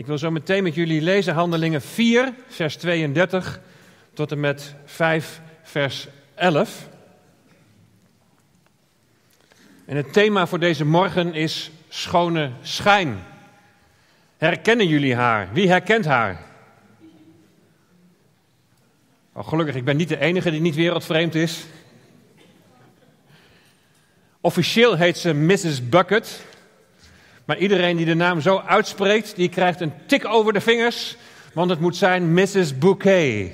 Ik wil zo meteen met jullie lezen Handelingen 4, vers 32 tot en met 5, vers 11. En het thema voor deze morgen is schone schijn. Herkennen jullie haar? Wie herkent haar? Oh, gelukkig, ik ben niet de enige die niet wereldvreemd is. Officieel heet ze Mrs. Bucket. Maar iedereen die de naam zo uitspreekt, die krijgt een tik over de vingers. Want het moet zijn Mrs. Bouquet.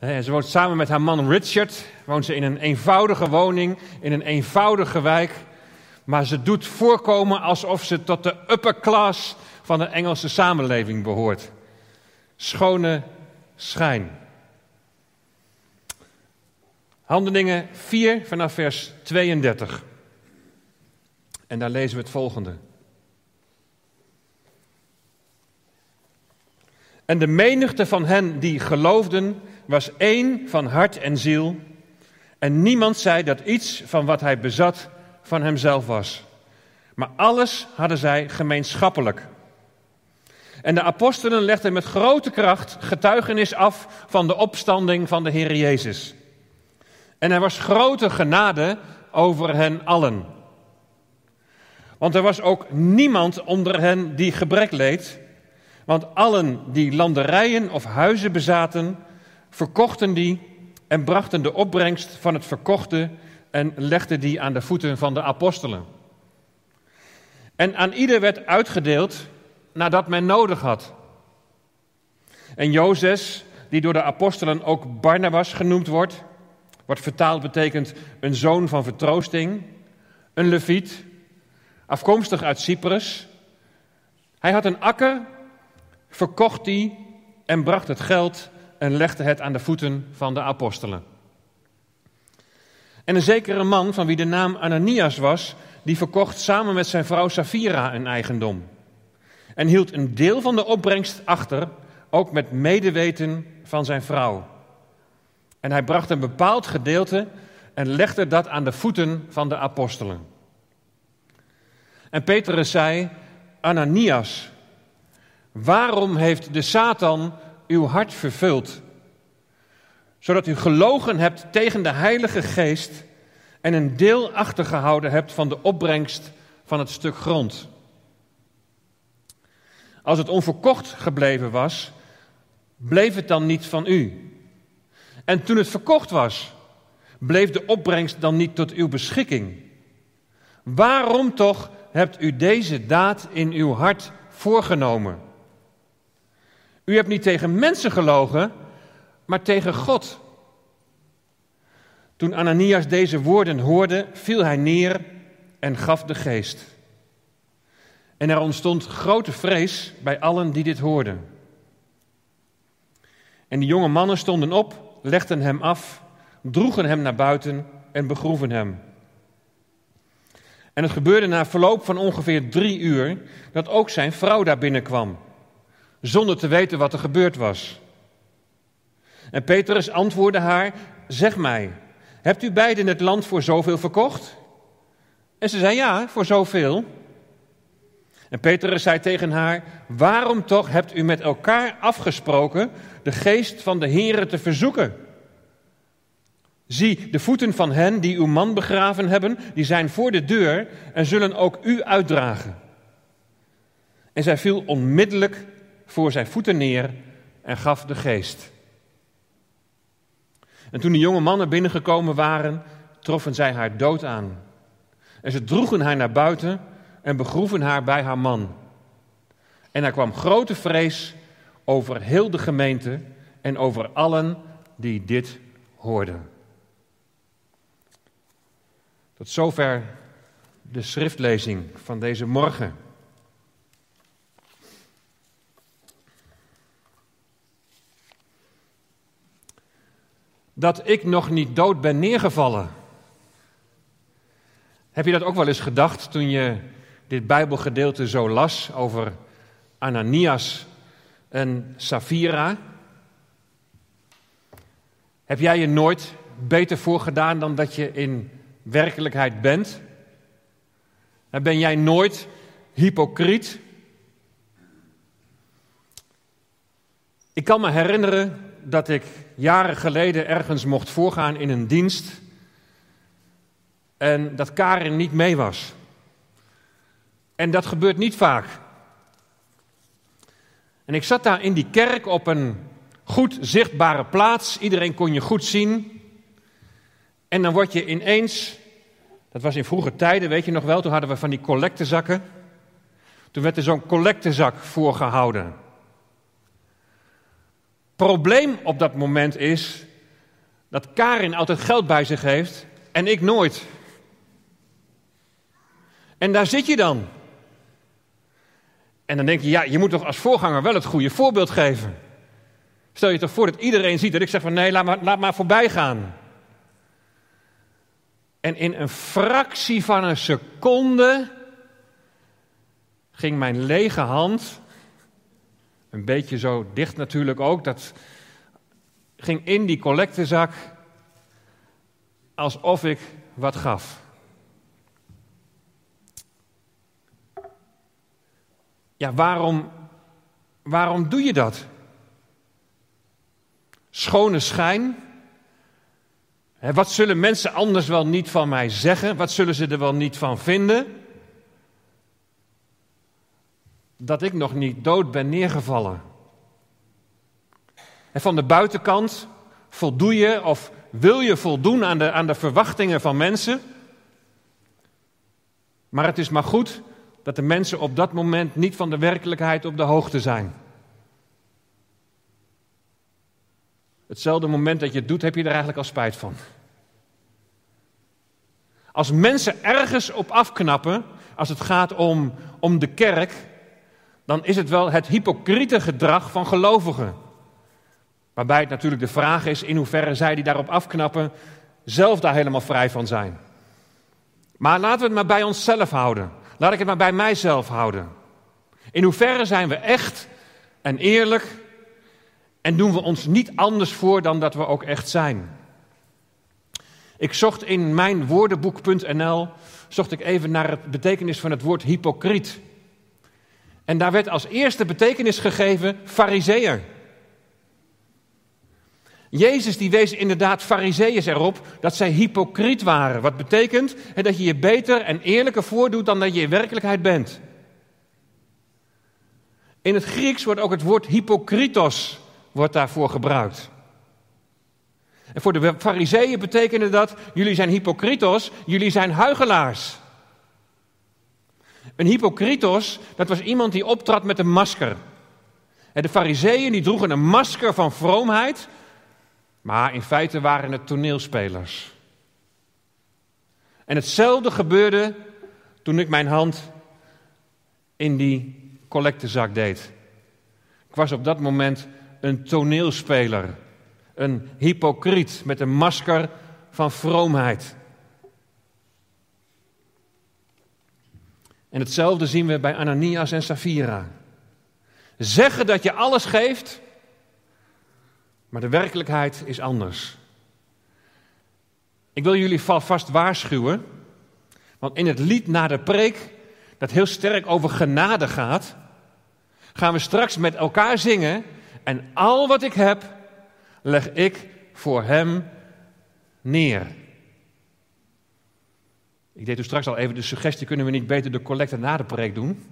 Ze woont samen met haar man Richard. Woont ze in een eenvoudige woning, in een eenvoudige wijk. Maar ze doet voorkomen alsof ze tot de upper class van de Engelse samenleving behoort. Schone schijn. Handelingen 4 vanaf vers 32. En daar lezen we het volgende. En de menigte van hen die geloofden was één van hart en ziel. En niemand zei dat iets van wat hij bezat van hemzelf was. Maar alles hadden zij gemeenschappelijk. En de apostelen legden met grote kracht getuigenis af van de opstanding van de Heer Jezus. En er was grote genade over hen allen. Want er was ook niemand onder hen die gebrek leed. Want allen die landerijen of huizen bezaten, verkochten die en brachten de opbrengst van het verkochte en legden die aan de voeten van de apostelen. En aan ieder werd uitgedeeld nadat men nodig had. En Jozes, die door de apostelen ook Barnabas genoemd wordt, wordt vertaald betekent een zoon van vertroosting, een leviet, afkomstig uit Cyprus. Hij had een akker, verkocht die en bracht het geld en legde het aan de voeten van de apostelen. En een zekere man, van wie de naam Ananias was, die verkocht samen met zijn vrouw Safira een eigendom. En hield een deel van de opbrengst achter, ook met medeweten van zijn vrouw. En hij bracht een bepaald gedeelte en legde dat aan de voeten van de apostelen. En Petrus zei, Ananias, waarom heeft de Satan uw hart vervuld? Zodat u gelogen hebt tegen de Heilige Geest en een deel achtergehouden hebt van de opbrengst van het stuk grond. Als het onverkocht gebleven was, bleef het dan niet van u. En toen het verkocht was, bleef de opbrengst dan niet tot uw beschikking. Waarom toch hebt u deze daad in uw hart voorgenomen? U hebt niet tegen mensen gelogen, maar tegen God. Toen Ananias deze woorden hoorde, viel hij neer en gaf de geest. En er ontstond grote vrees bij allen die dit hoorden. En de jonge mannen stonden op, legden hem af, droegen hem naar buiten en begroeven hem. En het gebeurde na verloop van ongeveer drie uur dat ook zijn vrouw daar binnenkwam, zonder te weten wat er gebeurd was. En Petrus antwoordde haar: Zeg mij, hebt u beiden het land voor zoveel verkocht? En ze zei: Ja, voor zoveel. En Petrus zei tegen haar: Waarom toch hebt u met elkaar afgesproken de geest van de Heere te verzoeken? Zie, de voeten van hen die uw man begraven hebben, die zijn voor de deur en zullen ook u uitdragen. En zij viel onmiddellijk voor zijn voeten neer en gaf de geest. En toen de jonge mannen binnengekomen waren, troffen zij haar dood aan. En ze droegen haar naar buiten en begroeven haar bij haar man. En er kwam grote vrees over heel de gemeente en over allen die dit hoorden. Tot zover de schriftlezing van deze morgen. Dat ik nog niet dood ben neergevallen. Heb je dat ook wel eens gedacht toen je dit Bijbelgedeelte zo las over Ananias en Safira? Heb jij je nooit beter voorgedaan dan dat je in werkelijkheid bent? Ben jij nooit hypocriet? Ik kan me herinneren dat ik jaren geleden ergens mocht voorgaan in een dienst en dat Karin niet mee was. En dat gebeurt niet vaak. En ik zat daar in die kerk op een goed zichtbare plaats. Iedereen kon je goed zien. En dan word je ineens, dat was in vroege tijden, weet je nog wel, toen hadden we van die collectezakken. Toen werd er zo'n collectezak voorgehouden. Probleem op dat moment is dat Karin altijd geld bij zich heeft en ik nooit. En daar zit je dan. En dan denk je, ja, je moet toch als voorganger wel het goede voorbeeld geven. Stel je toch voor dat iedereen ziet dat ik zeg van nee, laat maar, laat maar voorbij gaan. En in een fractie van een seconde ging mijn lege hand, een beetje zo dicht natuurlijk ook, dat ging in die collectezak alsof ik wat gaf. Ja, waarom, waarom doe je dat? Schone schijn. Wat zullen mensen anders wel niet van mij zeggen? Wat zullen ze er wel niet van vinden? Dat ik nog niet dood ben neergevallen. En van de buitenkant voldoe je of wil je voldoen aan de, aan de verwachtingen van mensen. Maar het is maar goed dat de mensen op dat moment niet van de werkelijkheid op de hoogte zijn. Hetzelfde moment dat je het doet, heb je er eigenlijk al spijt van. Als mensen ergens op afknappen, als het gaat om, om de kerk, dan is het wel het hypocriete gedrag van gelovigen. Waarbij het natuurlijk de vraag is in hoeverre zij die daarop afknappen zelf daar helemaal vrij van zijn. Maar laten we het maar bij onszelf houden. Laat ik het maar bij mijzelf houden. In hoeverre zijn we echt en eerlijk en doen we ons niet anders voor dan dat we ook echt zijn? Ik zocht in mijn woordenboek.nl zocht ik even naar het betekenis van het woord hypocriet. En daar werd als eerste betekenis gegeven fariseer. Jezus die wees inderdaad fariseeërs erop dat zij hypocriet waren. Wat betekent dat je je beter en eerlijker voordoet dan dat je in werkelijkheid bent. In het Grieks wordt ook het woord hypokritos wordt daarvoor gebruikt. En voor de fariseeën betekende dat, jullie zijn hypokritos, jullie zijn huigelaars. Een hypokritos, dat was iemand die optrad met een masker. En de fariseeën die droegen een masker van vroomheid, maar in feite waren het toneelspelers. En hetzelfde gebeurde toen ik mijn hand in die collectezak deed. Ik was op dat moment een toneelspeler, een hypocriet met een masker van vroomheid. En hetzelfde zien we bij Ananias en Safira. Zeggen dat je alles geeft, maar de werkelijkheid is anders. Ik wil jullie vast waarschuwen, want in het lied na de preek, dat heel sterk over genade gaat, gaan we straks met elkaar zingen en al wat ik heb, leg ik voor hem neer. Ik deed toen straks al even de suggestie: kunnen we niet beter de collecte na de preek doen?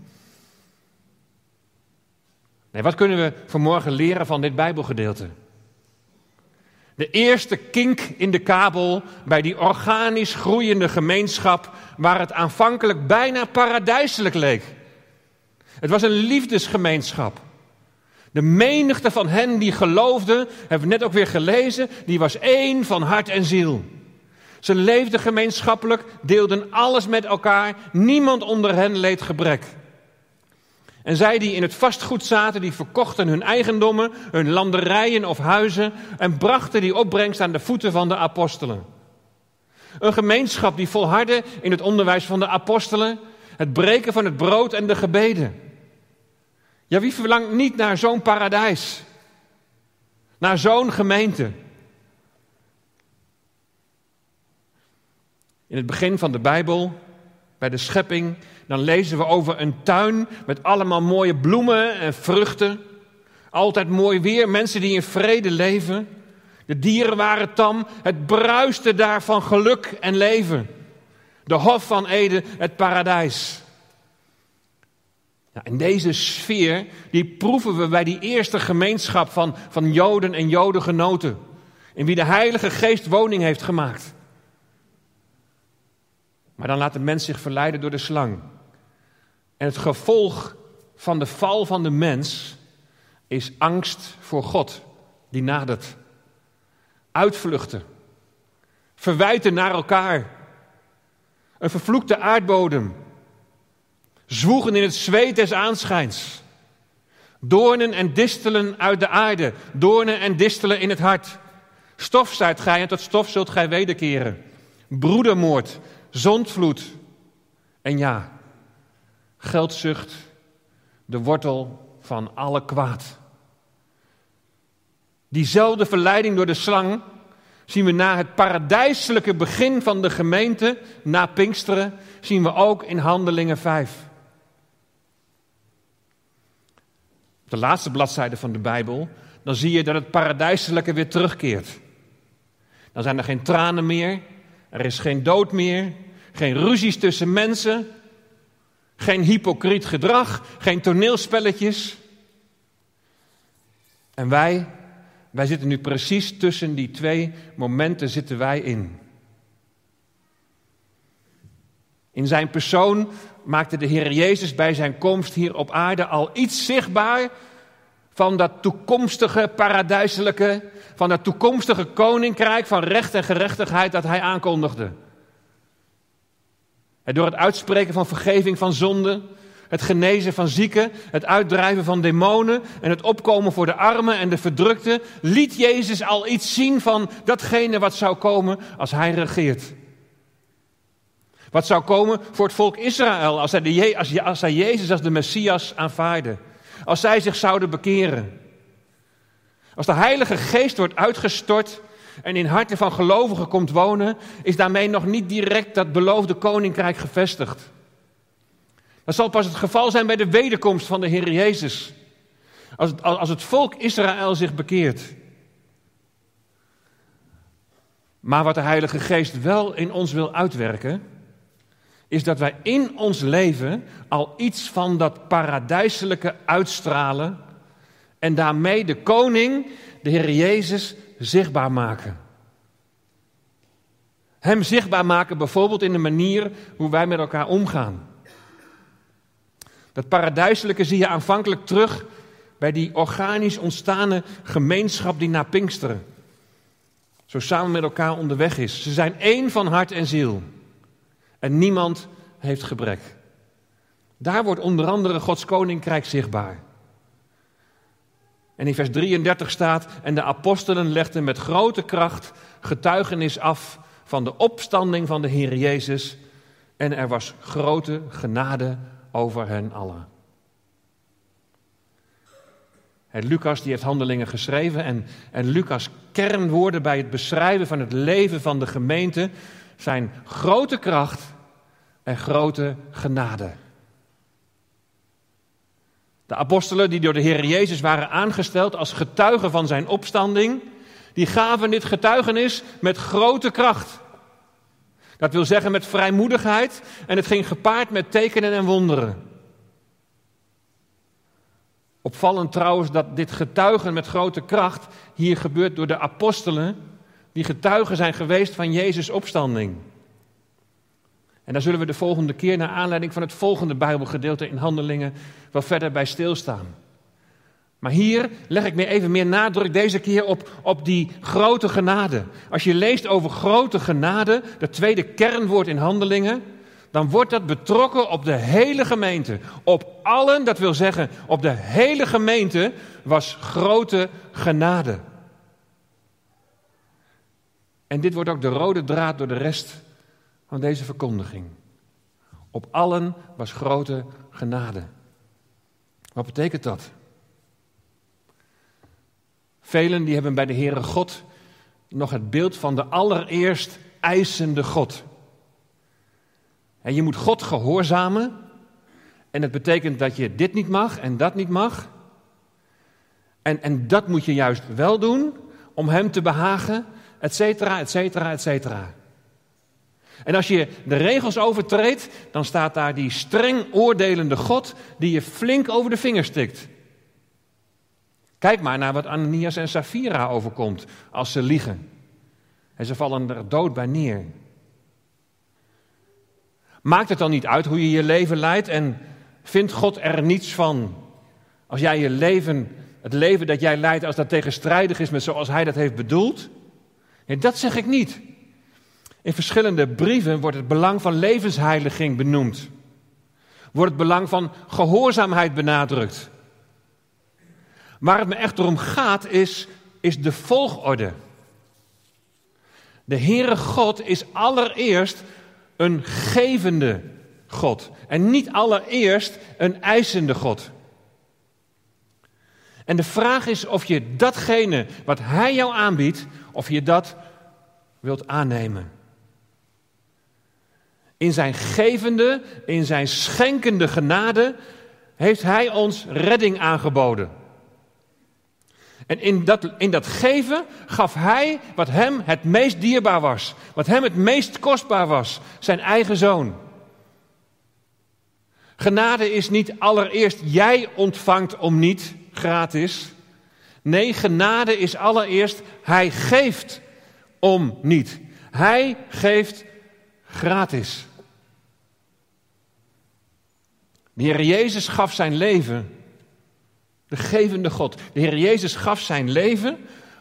Nee, wat kunnen we vanmorgen leren van dit Bijbelgedeelte? De eerste kink in de kabel bij die organisch groeiende gemeenschap waar het aanvankelijk bijna paradijselijk leek. Het was een liefdesgemeenschap. De menigte van hen die geloofden, hebben we net ook weer gelezen, die was één van hart en ziel. Ze leefden gemeenschappelijk, deelden alles met elkaar, niemand onder hen leed gebrek. En zij die in het vastgoed zaten, die verkochten hun eigendommen, hun landerijen of huizen en brachten die opbrengst aan de voeten van de apostelen. Een gemeenschap die volhardde in het onderwijs van de apostelen, het breken van het brood en de gebeden. Ja, wie verlangt niet naar zo'n paradijs? Naar zo'n gemeente? In het begin van de Bijbel, bij de schepping, dan lezen we over een tuin met allemaal mooie bloemen en vruchten. Altijd mooi weer, mensen die in vrede leven. De dieren waren tam, het bruiste daar van geluk en leven. De Hof van Eden, het paradijs. Ja, en deze sfeer, die proeven we bij die eerste gemeenschap van, van Joden en Jodengenoten. In wie de Heilige Geest woning heeft gemaakt. Maar dan laat de mens zich verleiden door de slang. En het gevolg van de val van de mens is angst voor God, die nadert. Uitvluchten. Verwijten naar elkaar. Een vervloekte aardbodem. Zwoegen in het zweet des aanschijns. Doornen en distelen uit de aarde. Doornen en distelen in het hart. Stof zijt gij en tot stof zult gij wederkeren. Broedermoord, zondvloed. En ja, geldzucht, de wortel van alle kwaad. Diezelfde verleiding door de slang zien we na het paradijselijke begin van de gemeente, na Pinksteren, zien we ook in Handelingen 5. Op de laatste bladzijde van de Bijbel, dan zie je dat het paradijselijke weer terugkeert. Dan zijn er geen tranen meer, er is geen dood meer, geen ruzies tussen mensen, geen hypocriet gedrag, geen toneelspelletjes. En wij, wij zitten nu precies tussen die twee momenten zitten wij in. In zijn persoon maakte de Heer Jezus bij zijn komst hier op aarde al iets zichtbaar van dat toekomstige paradijselijke, van dat toekomstige koninkrijk van recht en gerechtigheid dat hij aankondigde. En door het uitspreken van vergeving van zonde, het genezen van zieken, het uitdrijven van demonen en het opkomen voor de armen en de verdrukten, liet Jezus al iets zien van datgene wat zou komen als hij regeert. Wat zou komen voor het volk Israël als hij, de, als, als hij Jezus als de Messias aanvaarde. Als zij zich zouden bekeren. Als de Heilige Geest wordt uitgestort en in harten van gelovigen komt wonen, is daarmee nog niet direct dat beloofde koninkrijk gevestigd. Dat zal pas het geval zijn bij de wederkomst van de Heer Jezus. Als als het volk Israël zich bekeert. Maar wat de Heilige Geest wel in ons wil uitwerken, is dat wij in ons leven al iets van dat paradijselijke uitstralen en daarmee de koning, de Heer Jezus, zichtbaar maken. Hem zichtbaar maken bijvoorbeeld in de manier hoe wij met elkaar omgaan. Dat paradijselijke zie je aanvankelijk terug bij die organisch ontstane gemeenschap die na Pinksteren zo samen met elkaar onderweg is. Ze zijn één van hart en ziel. En niemand heeft gebrek. Daar wordt onder andere Gods koninkrijk zichtbaar. En in vers 33 staat: En de apostelen legden met grote kracht getuigenis af van de opstanding van de Heer Jezus. En er was grote genade over hen allen. En Lucas die heeft handelingen geschreven en, en Lucas' kernwoorden bij het beschrijven van het leven van de gemeente zijn grote kracht en grote genade. De apostelen die door de Heer Jezus waren aangesteld als getuigen van zijn opstanding, die gaven dit getuigenis met grote kracht. Dat wil zeggen met vrijmoedigheid en het ging gepaard met tekenen en wonderen. Opvallend trouwens dat dit getuigen met grote kracht hier gebeurt door de apostelen, die getuigen zijn geweest van Jezus' opstanding. En daar zullen we de volgende keer, naar aanleiding van het volgende Bijbelgedeelte in Handelingen, wel verder bij stilstaan. Maar hier leg ik me even meer nadruk deze keer op, op die grote genade. Als je leest over grote genade, dat tweede kernwoord in Handelingen, dan wordt dat betrokken op de hele gemeente. Op allen, dat wil zeggen, op de hele gemeente was grote genade. En dit wordt ook de rode draad door de rest van deze verkondiging. Op allen was grote genade. Wat betekent dat? Velen die hebben bij de Heere God nog het beeld van de allereerst eisende God. En je moet God gehoorzamen. En het betekent dat je dit niet mag en dat niet mag. En, en dat moet je juist wel doen om hem te behagen, et cetera, et cetera, et cetera. En als je de regels overtreedt, dan staat daar die streng oordelende God die je flink over de vingers stikt. Kijk maar naar wat Ananias en Safira overkomt als ze liegen. En ze vallen er dood bij neer. Maakt het dan niet uit hoe je je leven leidt en vindt God er niets van als jij je leven, het leven dat jij leidt, als dat tegenstrijdig is met zoals Hij dat heeft bedoeld? Nee, dat zeg ik niet. In verschillende brieven wordt het belang van levensheiliging benoemd. Wordt het belang van gehoorzaamheid benadrukt. Waar het me echt om gaat is, is de volgorde. De Heere God is allereerst een gevende God en niet allereerst een eisende God. En de vraag is of je datgene wat Hij jou aanbiedt, of je dat wilt aannemen. In zijn gevende, in zijn schenkende genade heeft Hij ons redding aangeboden. En in dat, in dat geven gaf Hij wat Hem het meest dierbaar was, wat Hem het meest kostbaar was, zijn eigen zoon. Genade is niet allereerst jij ontvangt om niet gratis. Nee, genade is allereerst Hij geeft om niet. Hij geeft gratis. De Heer Jezus gaf zijn leven. De gevende God. De Heer Jezus gaf zijn leven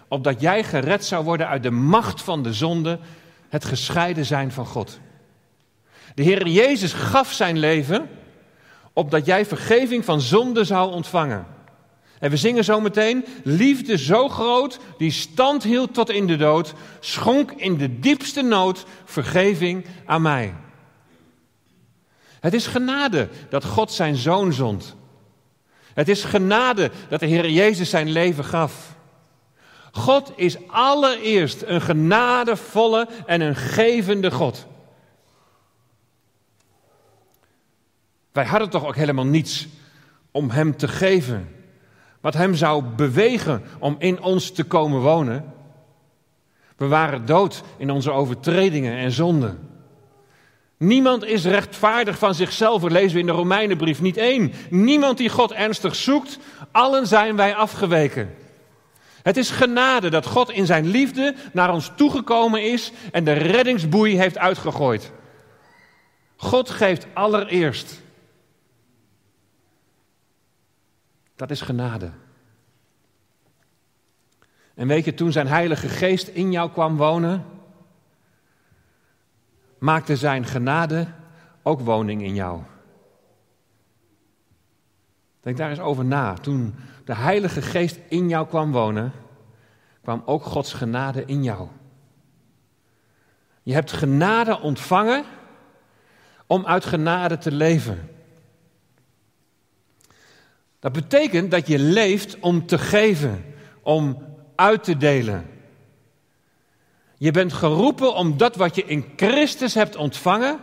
opdat jij gered zou worden uit de macht van de zonde, het gescheiden zijn van God. De Heer Jezus gaf zijn leven opdat jij vergeving van zonde zou ontvangen. En we zingen zo meteen, liefde zo groot, die stand hield tot in de dood, schonk in de diepste nood vergeving aan mij. Het is genade dat God zijn zoon zond. Het is genade dat de Heer Jezus zijn leven gaf. God is allereerst een genadevolle en een gevende God. Wij hadden toch ook helemaal niets om Hem te geven. Wat Hem zou bewegen om in ons te komen wonen. We waren dood in onze overtredingen en zonden. Niemand is rechtvaardig van zichzelf, lezen we in de Romeinenbrief niet één. Niemand die God ernstig zoekt, allen zijn wij afgeweken. Het is genade dat God in zijn liefde naar ons toegekomen is en de reddingsboei heeft uitgegooid. God geeft allereerst. Dat is genade. En weet je, toen zijn Heilige Geest in jou kwam wonen, maakte zijn genade ook woning in jou. Denk daar eens over na. Toen de Heilige Geest in jou kwam wonen, kwam ook Gods genade in jou. Je hebt genade ontvangen om uit genade te leven. Dat betekent dat je leeft om te geven, om uit te delen. Je bent geroepen om dat wat je in Christus hebt ontvangen,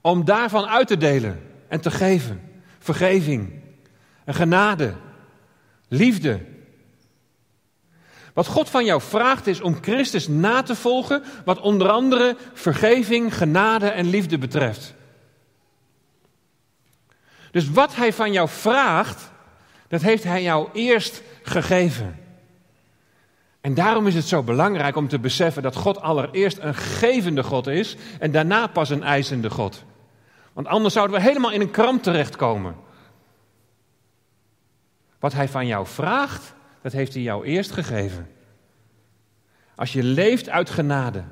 om daarvan uit te delen en te geven. Vergeving, een genade, liefde. Wat God van jou vraagt is om Christus na te volgen, wat onder andere vergeving, genade en liefde betreft. Dus wat Hij van jou vraagt, dat heeft Hij jou eerst gegeven. En daarom is het zo belangrijk om te beseffen dat God allereerst een gevende God is en daarna pas een eisende God. Want anders zouden we helemaal in een kramp terechtkomen. Wat Hij van jou vraagt, dat heeft Hij jou eerst gegeven. Als je leeft uit genade,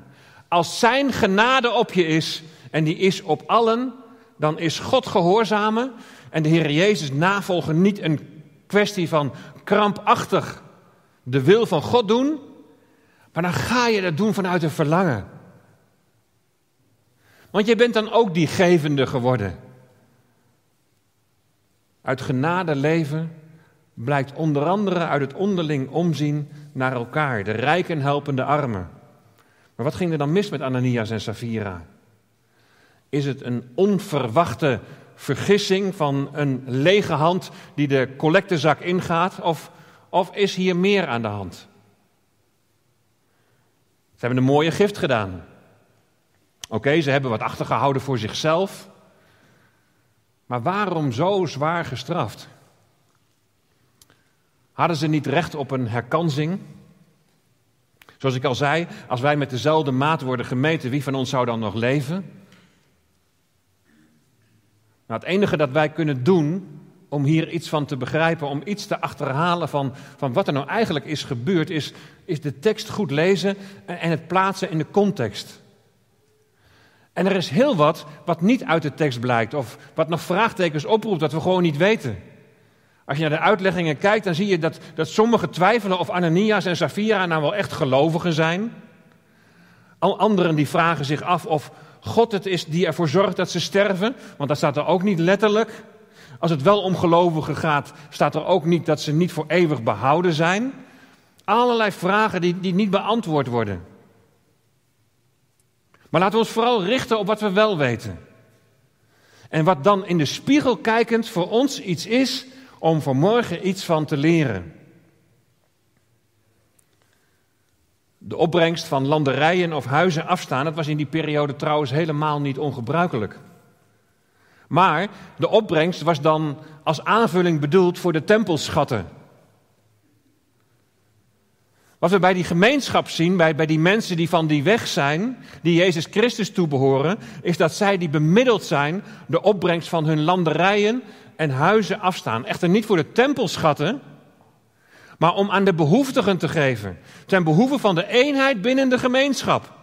als Zijn genade op je is en die is op allen, dan is God gehoorzamen en de Heer Jezus navolgen niet een kwestie van krampachtig de wil van God doen, maar dan ga je dat doen vanuit een verlangen. Want je bent dan ook die gevende geworden. Uit genade leven blijkt onder andere uit het onderling omzien naar elkaar, de rijken helpende armen. Maar wat ging er dan mis met Ananias en Safira? Is het een onverwachte vergissing van een lege hand die de collectezak ingaat? Of Of is hier meer aan de hand? Ze hebben een mooie gift gedaan. Oké, ze hebben wat achtergehouden voor zichzelf. Maar waarom zo zwaar gestraft? Hadden ze niet recht op een herkansing? Zoals ik al zei, als wij met dezelfde maat worden gemeten, wie van ons zou dan nog leven? Nou, het enige dat wij kunnen doen om hier iets van te begrijpen, om iets te achterhalen van, van wat er nou eigenlijk is gebeurd, is, is de tekst goed lezen en het plaatsen in de context. En er is heel wat wat niet uit de tekst blijkt, of wat nog vraagtekens oproept, dat we gewoon niet weten. Als je naar de uitleggingen kijkt, dan zie je dat, dat sommigen twijfelen of Ananias en Safira nou wel echt gelovigen zijn. Al anderen die vragen zich af of God het is die ervoor zorgt dat ze sterven, want dat staat er ook niet letterlijk. Als het wel om gelovigen gaat, staat er ook niet dat ze niet voor eeuwig behouden zijn. Allerlei vragen die, die niet beantwoord worden. Maar laten we ons vooral richten op wat we wel weten. En wat dan in de spiegel kijkend voor ons iets is om vanmorgen iets van te leren. De opbrengst van landerijen of huizen afstaan, dat was in die periode trouwens helemaal niet ongebruikelijk. Maar de opbrengst was dan als aanvulling bedoeld voor de tempelschatten. Wat we bij die gemeenschap zien, bij, bij die mensen die van die weg zijn, die Jezus Christus toebehoren, is dat zij die bemiddeld zijn de opbrengst van hun landerijen en huizen afstaan. Echter niet voor de tempelschatten, maar om aan de behoeftigen te geven. Ten behoeve van de eenheid binnen de gemeenschap.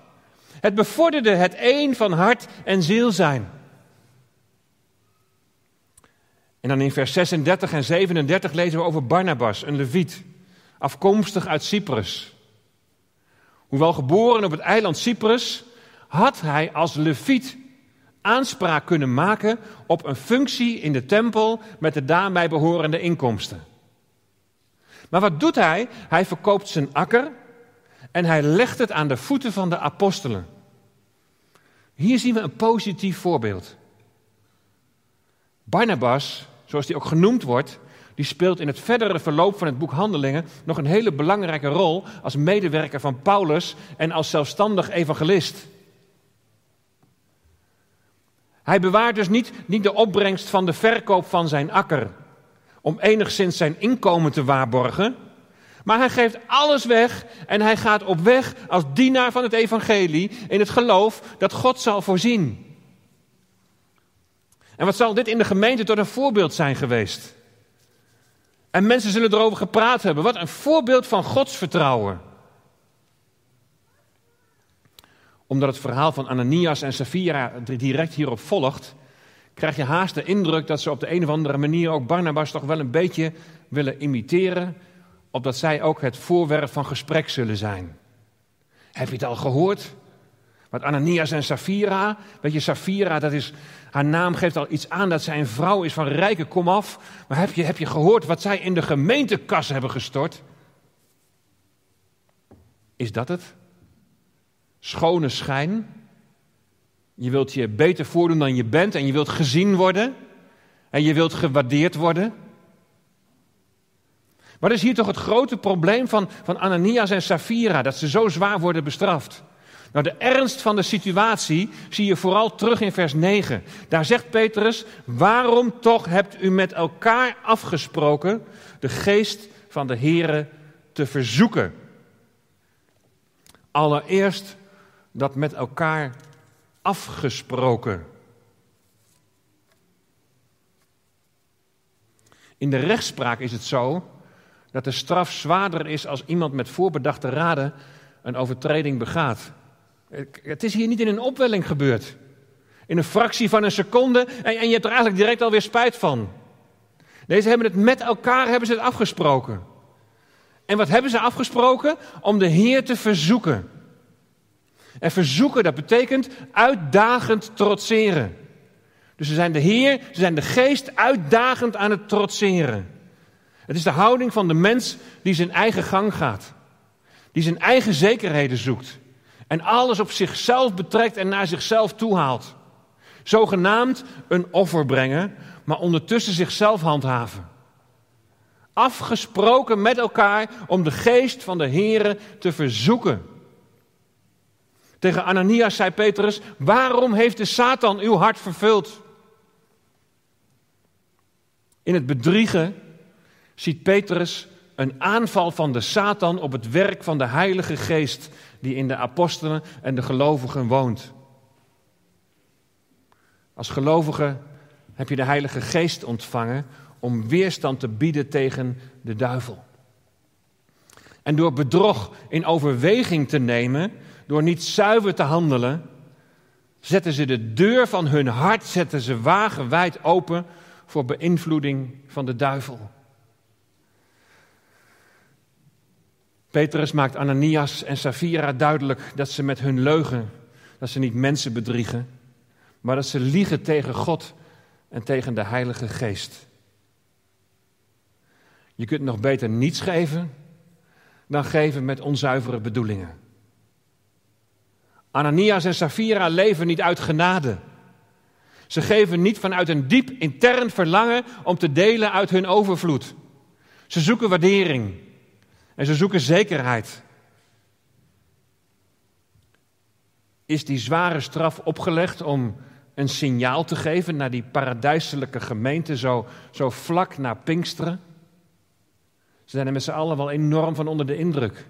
Het bevorderde het een van hart en ziel zijn. En dan in vers 36 en 37 lezen we over Barnabas, een leviet, afkomstig uit Cyprus. Hoewel geboren op het eiland Cyprus, had hij als leviet aanspraak kunnen maken op een functie in de tempel met de daarbij behorende inkomsten. Maar wat doet hij? Hij verkoopt zijn akker en hij legt het aan de voeten van de apostelen. Hier zien we een positief voorbeeld. Barnabas, zoals hij ook genoemd wordt, die speelt in het verdere verloop van het boek Handelingen nog een hele belangrijke rol als medewerker van Paulus en als zelfstandig evangelist. Hij bewaart dus niet, niet de opbrengst van de verkoop van zijn akker om enigszins zijn inkomen te waarborgen. Maar hij geeft alles weg en hij gaat op weg als dienaar van het evangelie in het geloof dat God zal voorzien. En wat zal dit in de gemeente tot een voorbeeld zijn geweest? En mensen zullen erover gepraat hebben. Wat een voorbeeld van Gods vertrouwen. Omdat het verhaal van Ananias en Safira direct hierop volgt, krijg je haast de indruk dat ze op de een of andere manier ook Barnabas toch wel een beetje willen imiteren, opdat zij ook het voorwerp van gesprek zullen zijn. Heb je het al gehoord? Wat Ananias en Safira, weet je, Safira, dat is, haar naam geeft al iets aan dat zij een vrouw is van rijke komaf. Maar heb je, heb je gehoord wat zij in de gemeentekas hebben gestort? Is dat het? Schone schijn? Je wilt je beter voordoen dan je bent en je wilt gezien worden en je wilt gewaardeerd worden. Wat is hier toch het grote probleem van, van Ananias en Safira, dat ze zo zwaar worden bestraft? Nou, de ernst van de situatie zie je vooral terug in vers 9. Daar zegt Petrus, waarom toch hebt u met elkaar afgesproken de geest van de Here te verzoeken? Allereerst dat met elkaar afgesproken. In de rechtspraak is het zo dat de straf zwaarder is als iemand met voorbedachte raden een overtreding begaat. Het is hier niet in een opwelling gebeurd. In een fractie van een seconde en, en je hebt er eigenlijk direct alweer spijt van. Deze hebben het met elkaar hebben ze het afgesproken. En wat hebben ze afgesproken? Om de Heer te verzoeken. En verzoeken, dat betekent uitdagend trotseren. Dus ze zijn de Heer, ze zijn de geest uitdagend aan het trotseren. Het is de houding van de mens die zijn eigen gang gaat. Die zijn eigen zekerheden zoekt. En alles op zichzelf betrekt en naar zichzelf toehaalt. Zogenaamd een offer brengen, maar ondertussen zichzelf handhaven. Afgesproken met elkaar om de geest van de Here te verzoeken. Tegen Ananias zei Petrus: Waarom heeft de Satan uw hart vervuld? In het bedriegen ziet Petrus een aanval van de Satan op het werk van de Heilige Geest die in de apostelen en de gelovigen woont. Als gelovige heb je de Heilige Geest ontvangen om weerstand te bieden tegen de duivel. En door bedrog in overweging te nemen, door niet zuiver te handelen, zetten ze de deur van hun hart zetten ze wagenwijd open voor beïnvloeding van de duivel. Petrus maakt Ananias en Safira duidelijk dat ze met hun leugen, dat ze niet mensen bedriegen, maar dat ze liegen tegen God en tegen de Heilige Geest. Je kunt nog beter niets geven dan geven met onzuivere bedoelingen. Ananias en Safira leven niet uit genade. Ze geven niet vanuit een diep intern verlangen om te delen uit hun overvloed. Ze zoeken waardering en ze zoeken zekerheid. Is die zware straf opgelegd om een signaal te geven naar die paradijselijke gemeente zo, zo vlak na Pinksteren? Ze zijn er met z'n allen wel enorm van onder de indruk.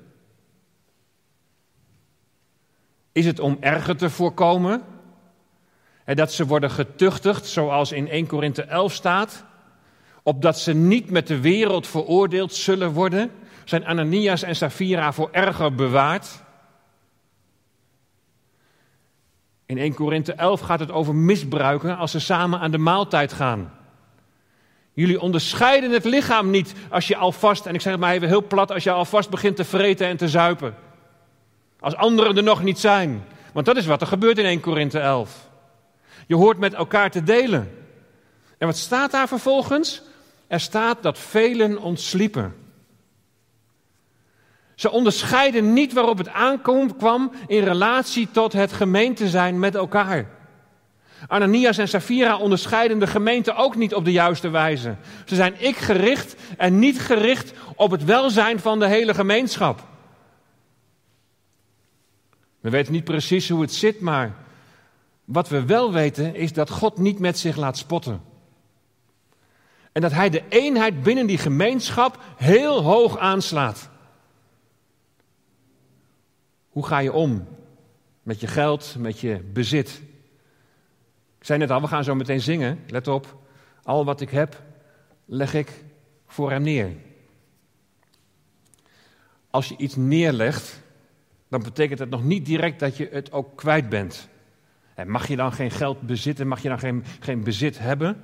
Is het om erger te voorkomen? En dat ze worden getuchtigd, zoals in 1 Korinthe 11 staat, opdat ze niet met de wereld veroordeeld zullen worden, zijn Ananias en Safira voor erger bewaard. In 1 Korinthe 11 gaat het over misbruiken als ze samen aan de maaltijd gaan. Jullie onderscheiden het lichaam niet als je alvast, en ik zeg het maar even heel plat, als je alvast begint te vreten en te zuipen. Als anderen er nog niet zijn. Want dat is wat er gebeurt in 1 Korinthe 11. Je hoort met elkaar te delen. En wat staat daar vervolgens? Er staat dat velen ontsliepen. Ze onderscheiden niet waarop het aankwam in relatie tot het gemeente zijn met elkaar. Ananias en Safira onderscheiden de gemeente ook niet op de juiste wijze. Ze zijn ik gericht en niet gericht op het welzijn van de hele gemeenschap. We weten niet precies hoe het zit, maar wat we wel weten is dat God niet met zich laat spotten. En dat Hij de eenheid binnen die gemeenschap heel hoog aanslaat. Hoe ga je om met je geld, met je bezit? Ik zei net al, we gaan zo meteen zingen. Let op, al wat ik heb, leg ik voor hem neer. Als je iets neerlegt, dan betekent het nog niet direct dat je het ook kwijt bent. En mag je dan geen geld bezitten? Mag je dan geen, geen bezit hebben?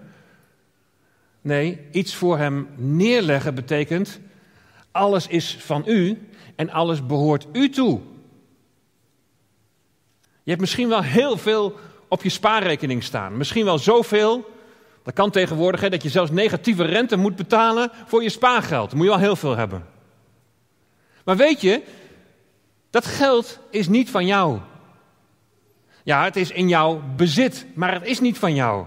Nee, iets voor hem neerleggen betekent: alles is van u en alles behoort u toe. Je hebt misschien wel heel veel op je spaarrekening staan. Misschien wel zoveel. Dat kan tegenwoordig, hè, dat je zelfs negatieve rente moet betalen voor je spaargeld. Moet je wel heel veel hebben. Maar weet je, dat geld is niet van jou. Ja, het is in jouw bezit, maar het is niet van jou.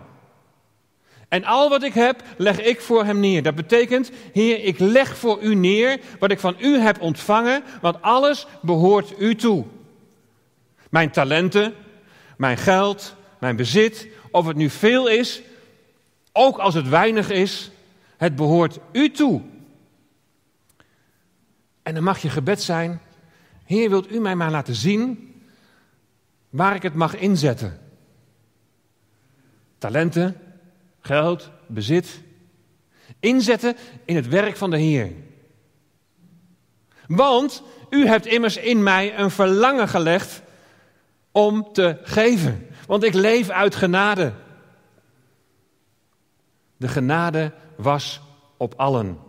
En al wat ik heb, leg ik voor hem neer. Dat betekent, Heer, ik leg voor u neer wat ik van u heb ontvangen, want alles behoort u toe. Mijn talenten, mijn geld, mijn bezit, of het nu veel is, ook als het weinig is, het behoort u toe. En dan mag je gebed zijn, Heer, wilt u mij maar laten zien waar ik het mag inzetten? Talenten, geld, bezit. Inzetten in het werk van de Heer. Want u hebt immers in mij een verlangen gelegd om te geven. Want ik leef uit genade. De genade was op allen.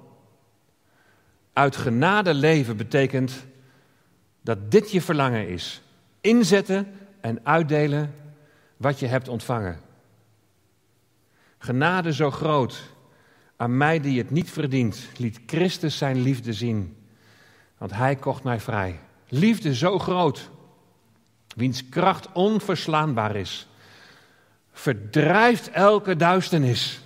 Uit genade leven betekent dat dit je verlangen is. Inzetten en uitdelen wat je hebt ontvangen. Genade zo groot, aan mij die het niet verdient, liet Christus zijn liefde zien. Want hij kocht mij vrij. Liefde zo groot, wiens kracht onverslaanbaar is, verdrijft elke duisternis,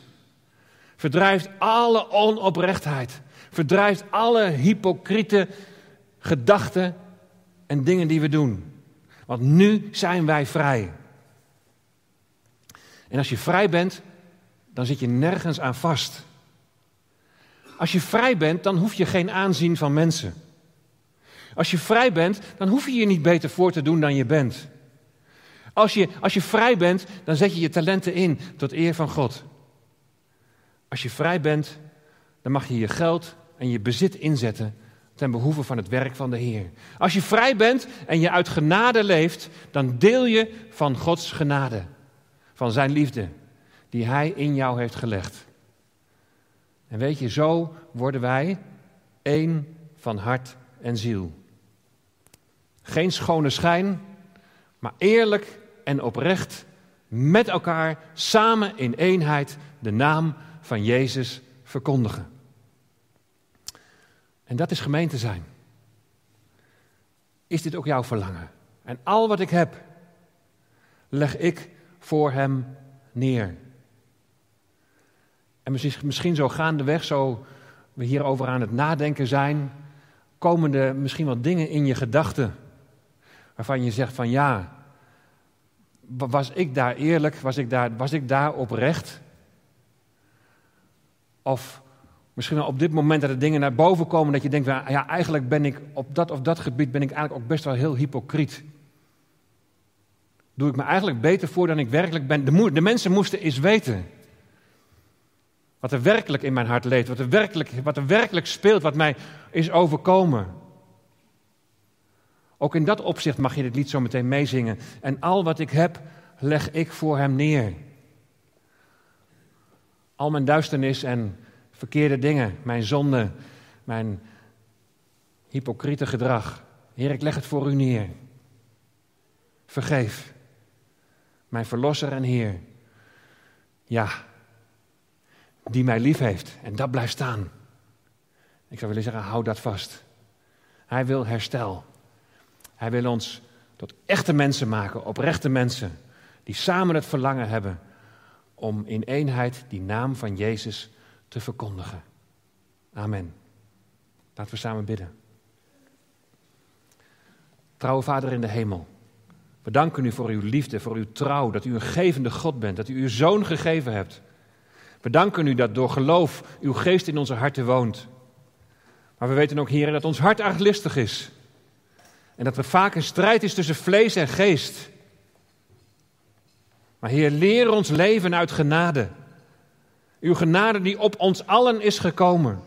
verdrijft alle onoprechtheid Verdrijft alle hypocriete gedachten en dingen die we doen. Want nu zijn wij vrij. En als je vrij bent, dan zit je nergens aan vast. Als je vrij bent, dan hoef je geen aanzien van mensen. Als je vrij bent, dan hoef je je niet beter voor te doen dan je bent. Als je, als je vrij bent, dan zet je je talenten in tot eer van God. Als je vrij bent, dan mag je je geld en je bezit inzetten ten behoeve van het werk van de Heer. Als je vrij bent en je uit genade leeft, dan deel je van Gods genade, van Zijn liefde, die Hij in jou heeft gelegd. En weet je, zo worden wij één van hart en ziel. Geen schone schijn, maar eerlijk en oprecht met elkaar samen in eenheid de naam van Jezus verkondigen. En dat is gemeente zijn. Is dit ook jouw verlangen? En al wat ik heb, leg ik voor Hem neer. En misschien zo gaandeweg, zo we hierover aan het nadenken zijn, komen er misschien wat dingen in je gedachten waarvan je zegt van ja, was ik daar eerlijk, was ik daar, was ik daar oprecht? Of misschien wel op dit moment dat er dingen naar boven komen dat je denkt, ja eigenlijk ben ik op dat of dat gebied ben ik eigenlijk ook best wel heel hypocriet. Doe ik me eigenlijk beter voor dan ik werkelijk ben. De, mensen moesten eens weten wat er werkelijk in mijn hart leeft, wat er werkelijk, wat er werkelijk speelt, wat mij is overkomen. Ook in dat opzicht mag je dit lied zo meteen meezingen. En al wat ik heb, leg ik voor hem neer. Al mijn duisternis en verkeerde dingen, mijn zonde, mijn hypocriete gedrag. Heer, ik leg het voor u neer. Vergeef. Mijn verlosser en Heer. Ja, die mij lief heeft. En dat blijft staan. Ik zou willen zeggen, hou dat vast. Hij wil herstel. Hij wil ons tot echte mensen maken, oprechte mensen, die samen het verlangen hebben om in eenheid die naam van Jezus te verkondigen. Amen. Laten we samen bidden. Trouwe Vader in de hemel, we danken u voor uw liefde, voor uw trouw, dat u een gevende God bent, dat u uw zoon gegeven hebt. We danken u dat door geloof uw geest in onze harten woont. Maar we weten ook, Heer, dat ons hart arglistig is. En dat er vaak een strijd is tussen vlees en geest. Maar Heer, leer ons leven uit genade. Uw genade die op ons allen is gekomen.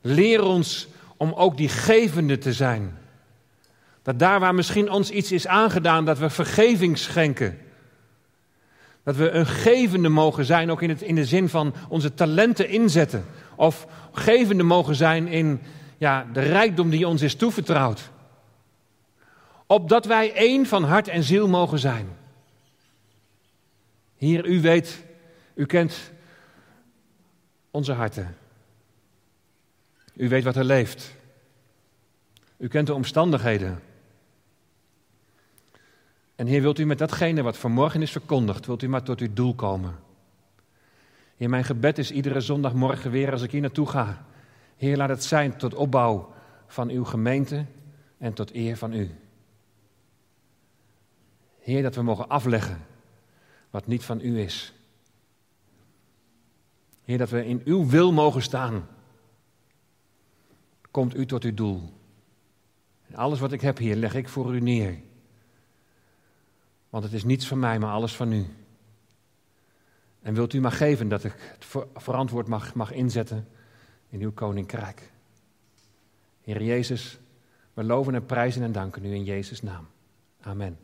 Leer ons om ook die gevende te zijn. Dat daar waar misschien ons iets is aangedaan, dat we vergeving schenken. Dat we een gevende mogen zijn, ook in, het, in de zin van onze talenten inzetten. Of gevende mogen zijn in ja, de rijkdom die ons is toevertrouwd opdat wij één van hart en ziel mogen zijn. Hier, u weet, u kent onze harten. U weet wat er leeft. U kent de omstandigheden. En Heer, wilt u met datgene wat vanmorgen is verkondigd, wilt u maar tot uw doel komen. Heer, mijn gebed is iedere zondagmorgen weer als ik hier naartoe ga. Heer, laat het zijn tot opbouw van uw gemeente en tot eer van u. Heer, dat we mogen afleggen wat niet van u is. Dat we in uw wil mogen staan. Komt u tot uw doel. En alles wat ik heb hier leg ik voor u neer. Want het is niets van mij, maar alles van u. En wilt u maar geven dat ik het verantwoord mag, mag inzetten in uw koninkrijk. Heer Jezus, we loven en prijzen en danken u in Jezus' naam. Amen.